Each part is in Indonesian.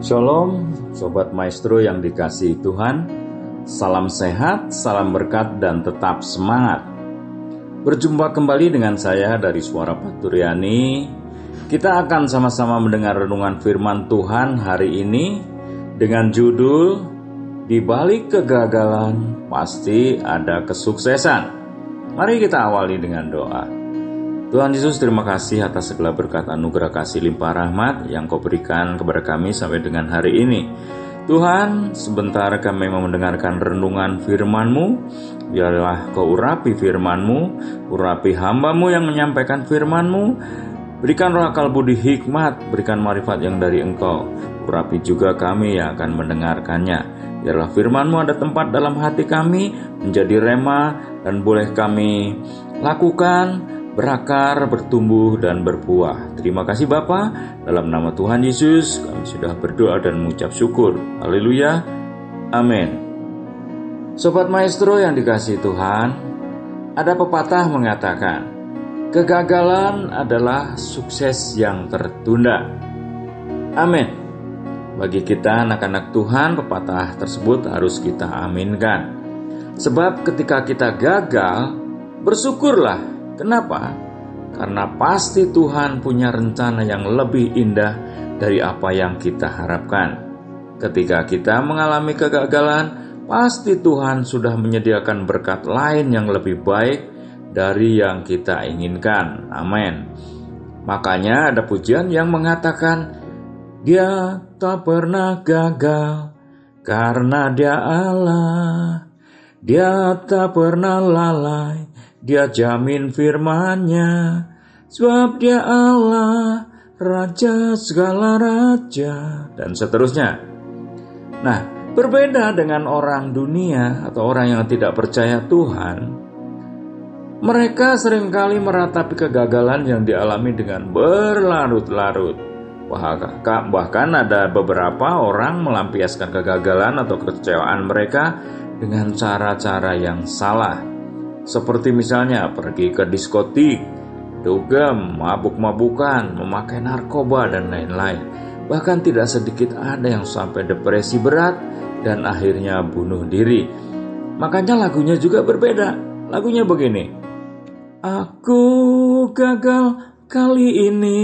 Shalom, Sobat Maestro yang dikasihi Tuhan. Salam sehat, salam berkat, dan tetap semangat. Berjumpa kembali dengan saya dari Suara Paturyani. Kita akan sama-sama mendengar renungan firman Tuhan hari ini dengan judul Di balik kegagalan pasti ada kesuksesan. Mari kita awali dengan doa. Tuhan Yesus terima kasih atas segala berkat anugerah kasih limpah rahmat yang kau berikan kepada kami sampai dengan hari ini. Tuhan, sebentar kami mau mendengarkan renungan firman-Mu. Biarlah kau urapi firman-Mu, urapi hamba-Mu yang menyampaikan firman-Mu. Berikan roh akal budi hikmat, berikan marifat yang dari engkau. Urapi juga kami yang akan mendengarkannya. Biarlah firman-Mu ada tempat dalam hati kami, menjadi rema, dan boleh kami lakukan berakar, bertumbuh, dan berbuah. Terima kasih Bapa. Dalam nama Tuhan Yesus, kami sudah berdoa dan mengucap syukur. Haleluya. Amin. Sobat Maestro yang dikasih Tuhan, ada pepatah mengatakan, kegagalan adalah sukses yang tertunda. Amin. Bagi kita anak-anak Tuhan, pepatah tersebut harus kita aminkan. Sebab ketika kita gagal, bersyukurlah Kenapa? Karena pasti Tuhan punya rencana yang lebih indah dari apa yang kita harapkan. Ketika kita mengalami kegagalan, pasti Tuhan sudah menyediakan berkat lain yang lebih baik dari yang kita inginkan. Amin. Makanya ada pujian yang mengatakan, "Dia tak pernah gagal karena Dia Allah. Dia tak pernah lalai dia jamin firmannya, sebab dia Allah, Raja segala raja, dan seterusnya. Nah, berbeda dengan orang dunia atau orang yang tidak percaya Tuhan, mereka sering kali meratapi kegagalan yang dialami dengan berlarut-larut. Bahkan ada beberapa orang melampiaskan kegagalan atau kekecewaan mereka dengan cara-cara yang salah. Seperti misalnya pergi ke diskotik, dugem, mabuk-mabukan, memakai narkoba, dan lain-lain. Bahkan tidak sedikit ada yang sampai depresi berat dan akhirnya bunuh diri. Makanya lagunya juga berbeda. Lagunya begini. Aku gagal kali ini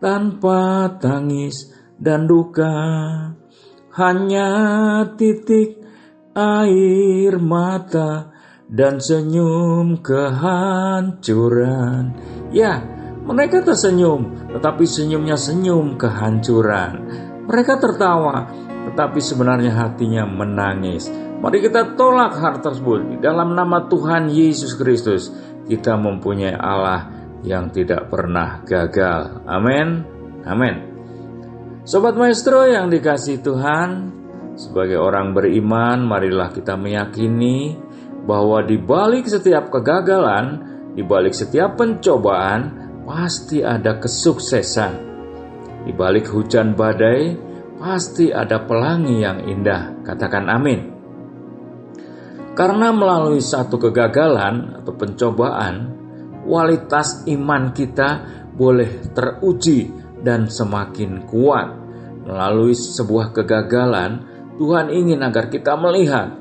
tanpa tangis dan duka. Hanya titik air mata dan senyum kehancuran. Ya, mereka tersenyum, tetapi senyumnya senyum kehancuran. Mereka tertawa, tetapi sebenarnya hatinya menangis. Mari kita tolak hal tersebut. Dalam nama Tuhan Yesus Kristus, kita mempunyai Allah yang tidak pernah gagal. Amin. Amin. Sobat maestro yang dikasih Tuhan, sebagai orang beriman, marilah kita meyakini bahwa di balik setiap kegagalan, di balik setiap pencobaan, pasti ada kesuksesan. Di balik hujan badai, pasti ada pelangi yang indah. Katakan amin. Karena melalui satu kegagalan atau pencobaan, kualitas iman kita boleh teruji dan semakin kuat. Melalui sebuah kegagalan, Tuhan ingin agar kita melihat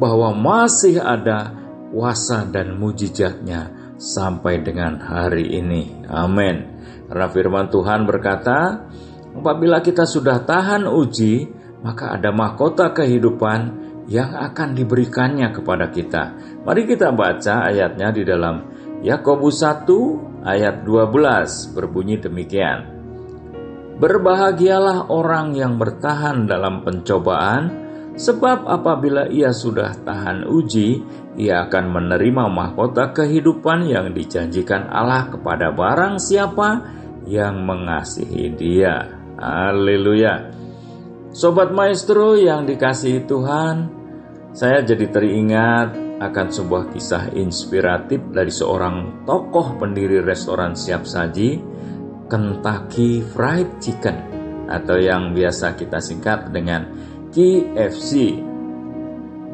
bahwa masih ada kuasa dan mujizatnya sampai dengan hari ini. Amin. Karena firman Tuhan berkata, apabila kita sudah tahan uji, maka ada mahkota kehidupan yang akan diberikannya kepada kita. Mari kita baca ayatnya di dalam Yakobus 1 ayat 12 berbunyi demikian. Berbahagialah orang yang bertahan dalam pencobaan, Sebab apabila ia sudah tahan uji, ia akan menerima mahkota kehidupan yang dijanjikan Allah kepada barang siapa yang mengasihi dia. Haleluya. Sobat maestro yang dikasihi Tuhan, saya jadi teringat akan sebuah kisah inspiratif dari seorang tokoh pendiri restoran siap saji, Kentucky Fried Chicken, atau yang biasa kita singkat dengan KFC.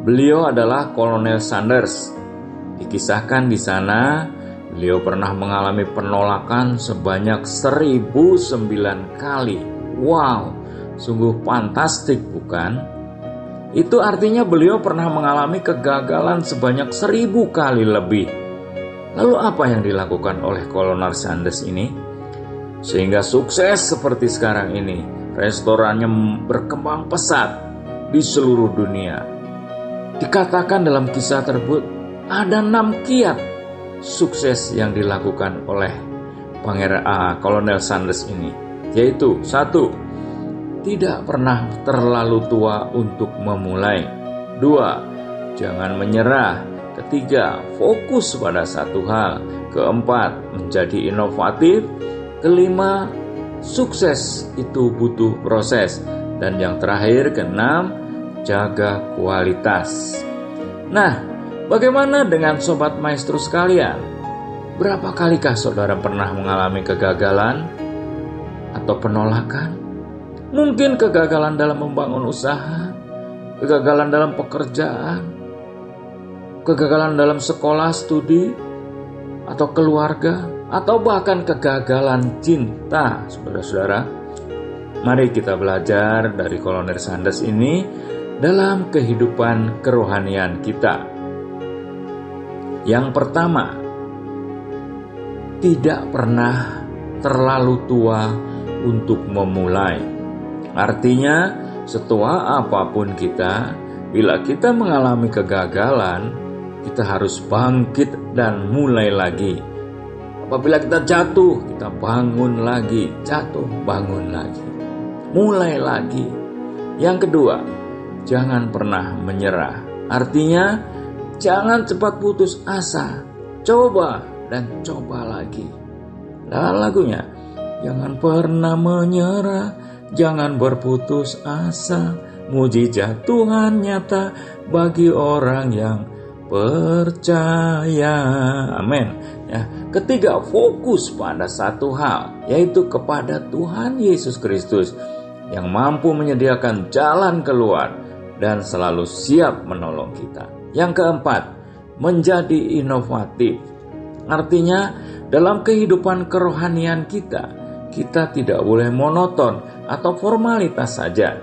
Beliau adalah Kolonel Sanders. Dikisahkan di sana, beliau pernah mengalami penolakan sebanyak 1009 kali. Wow, sungguh fantastik bukan? Itu artinya beliau pernah mengalami kegagalan sebanyak seribu kali lebih. Lalu apa yang dilakukan oleh Kolonel Sanders ini? Sehingga sukses seperti sekarang ini, restorannya berkembang pesat di seluruh dunia. Dikatakan dalam kisah tersebut ada enam kiat sukses yang dilakukan oleh Pangeran uh, Kolonel Sanders ini, yaitu satu, tidak pernah terlalu tua untuk memulai. Dua, jangan menyerah. Ketiga, fokus pada satu hal. Keempat, menjadi inovatif. Kelima, sukses itu butuh proses. Dan yang terakhir keenam, jaga kualitas. Nah, bagaimana dengan sobat maestro sekalian? Berapa kalikah saudara pernah mengalami kegagalan atau penolakan? Mungkin kegagalan dalam membangun usaha, kegagalan dalam pekerjaan, kegagalan dalam sekolah, studi, atau keluarga, atau bahkan kegagalan cinta, saudara-saudara. Mari kita belajar dari Kolonel Sanders ini dalam kehidupan kerohanian kita. Yang pertama, tidak pernah terlalu tua untuk memulai. Artinya, setua apa pun kita, bila kita mengalami kegagalan, kita harus bangkit dan mulai lagi. Apabila kita jatuh, kita bangun lagi, jatuh, bangun lagi mulai lagi. Yang kedua, jangan pernah menyerah. Artinya, jangan cepat putus asa. Coba dan coba lagi. Dalam lagunya, jangan pernah menyerah, jangan berputus asa. Mujizat Tuhan nyata bagi orang yang percaya. Amin. Ya, ketiga, fokus pada satu hal, yaitu kepada Tuhan Yesus Kristus yang mampu menyediakan jalan keluar dan selalu siap menolong kita. Yang keempat, menjadi inovatif. Artinya, dalam kehidupan kerohanian kita, kita tidak boleh monoton atau formalitas saja.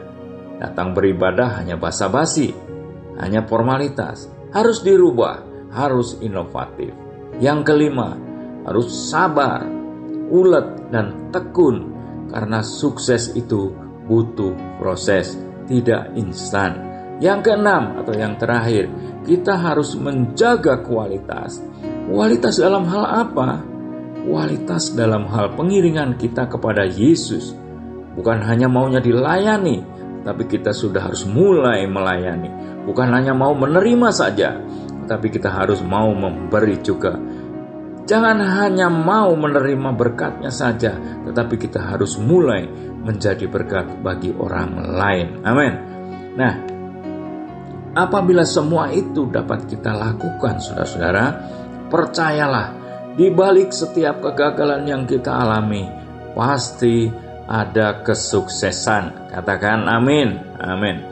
Datang beribadah hanya basa-basi, hanya formalitas. Harus dirubah, harus inovatif. Yang kelima, harus sabar, ulet, dan tekun karena sukses itu butuh proses, tidak instan. Yang keenam atau yang terakhir, kita harus menjaga kualitas. Kualitas dalam hal apa? Kualitas dalam hal pengiringan kita kepada Yesus. Bukan hanya maunya dilayani, tapi kita sudah harus mulai melayani. Bukan hanya mau menerima saja, tapi kita harus mau memberi juga. Jangan hanya mau menerima berkatnya saja, tetapi kita harus mulai menjadi berkat bagi orang lain. Amin. Nah, apabila semua itu dapat kita lakukan, saudara-saudara, percayalah, di balik setiap kegagalan yang kita alami, pasti ada kesuksesan. Katakan amin. Amin.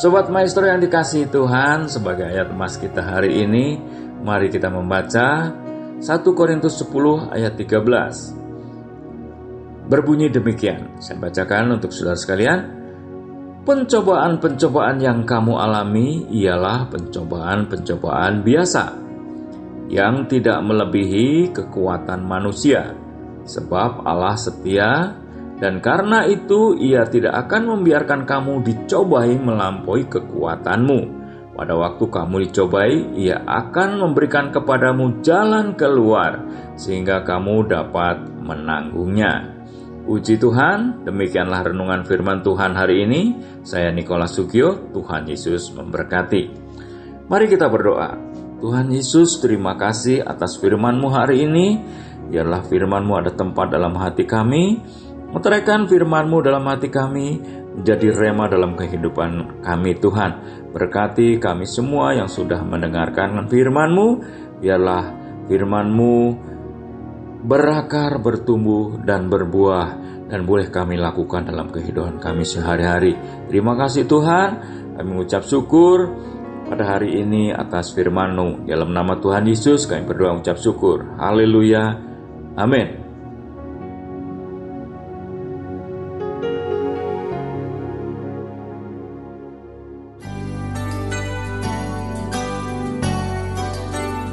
Sobat Maestro yang dikasihi Tuhan, sebagai ayat emas kita hari ini, mari kita membaca 1 Korintus 10 ayat 13 berbunyi demikian. Saya bacakan untuk saudara sekalian. Pencobaan-pencobaan yang kamu alami ialah pencobaan-pencobaan biasa yang tidak melebihi kekuatan manusia, sebab Allah setia, dan karena itu Ia tidak akan membiarkan kamu dicobai melampaui kekuatanmu. Pada waktu kamu dicobai, Ia akan memberikan kepadamu jalan keluar, sehingga kamu dapat menanggungnya. Puji Tuhan, demikianlah renungan firman Tuhan hari ini. Saya Nikola Sugio, Tuhan Yesus memberkati. Mari kita berdoa. Tuhan Yesus, terima kasih atas firman-Mu hari ini. Biarlah firman-Mu ada tempat dalam hati kami. Meteraikan firman-Mu dalam hati kami, menjadi rema dalam kehidupan kami Tuhan. Berkati kami semua yang sudah mendengarkan firman-Mu. Biarlah firman-Mu berakar, bertumbuh, dan berbuah, dan boleh kami lakukan dalam kehidupan kami sehari-hari. Terima kasih Tuhan, kami mengucap syukur pada hari ini atas firman-Mu. Dalam nama Tuhan Yesus kami berdoa mengucap syukur. Haleluya. Amin.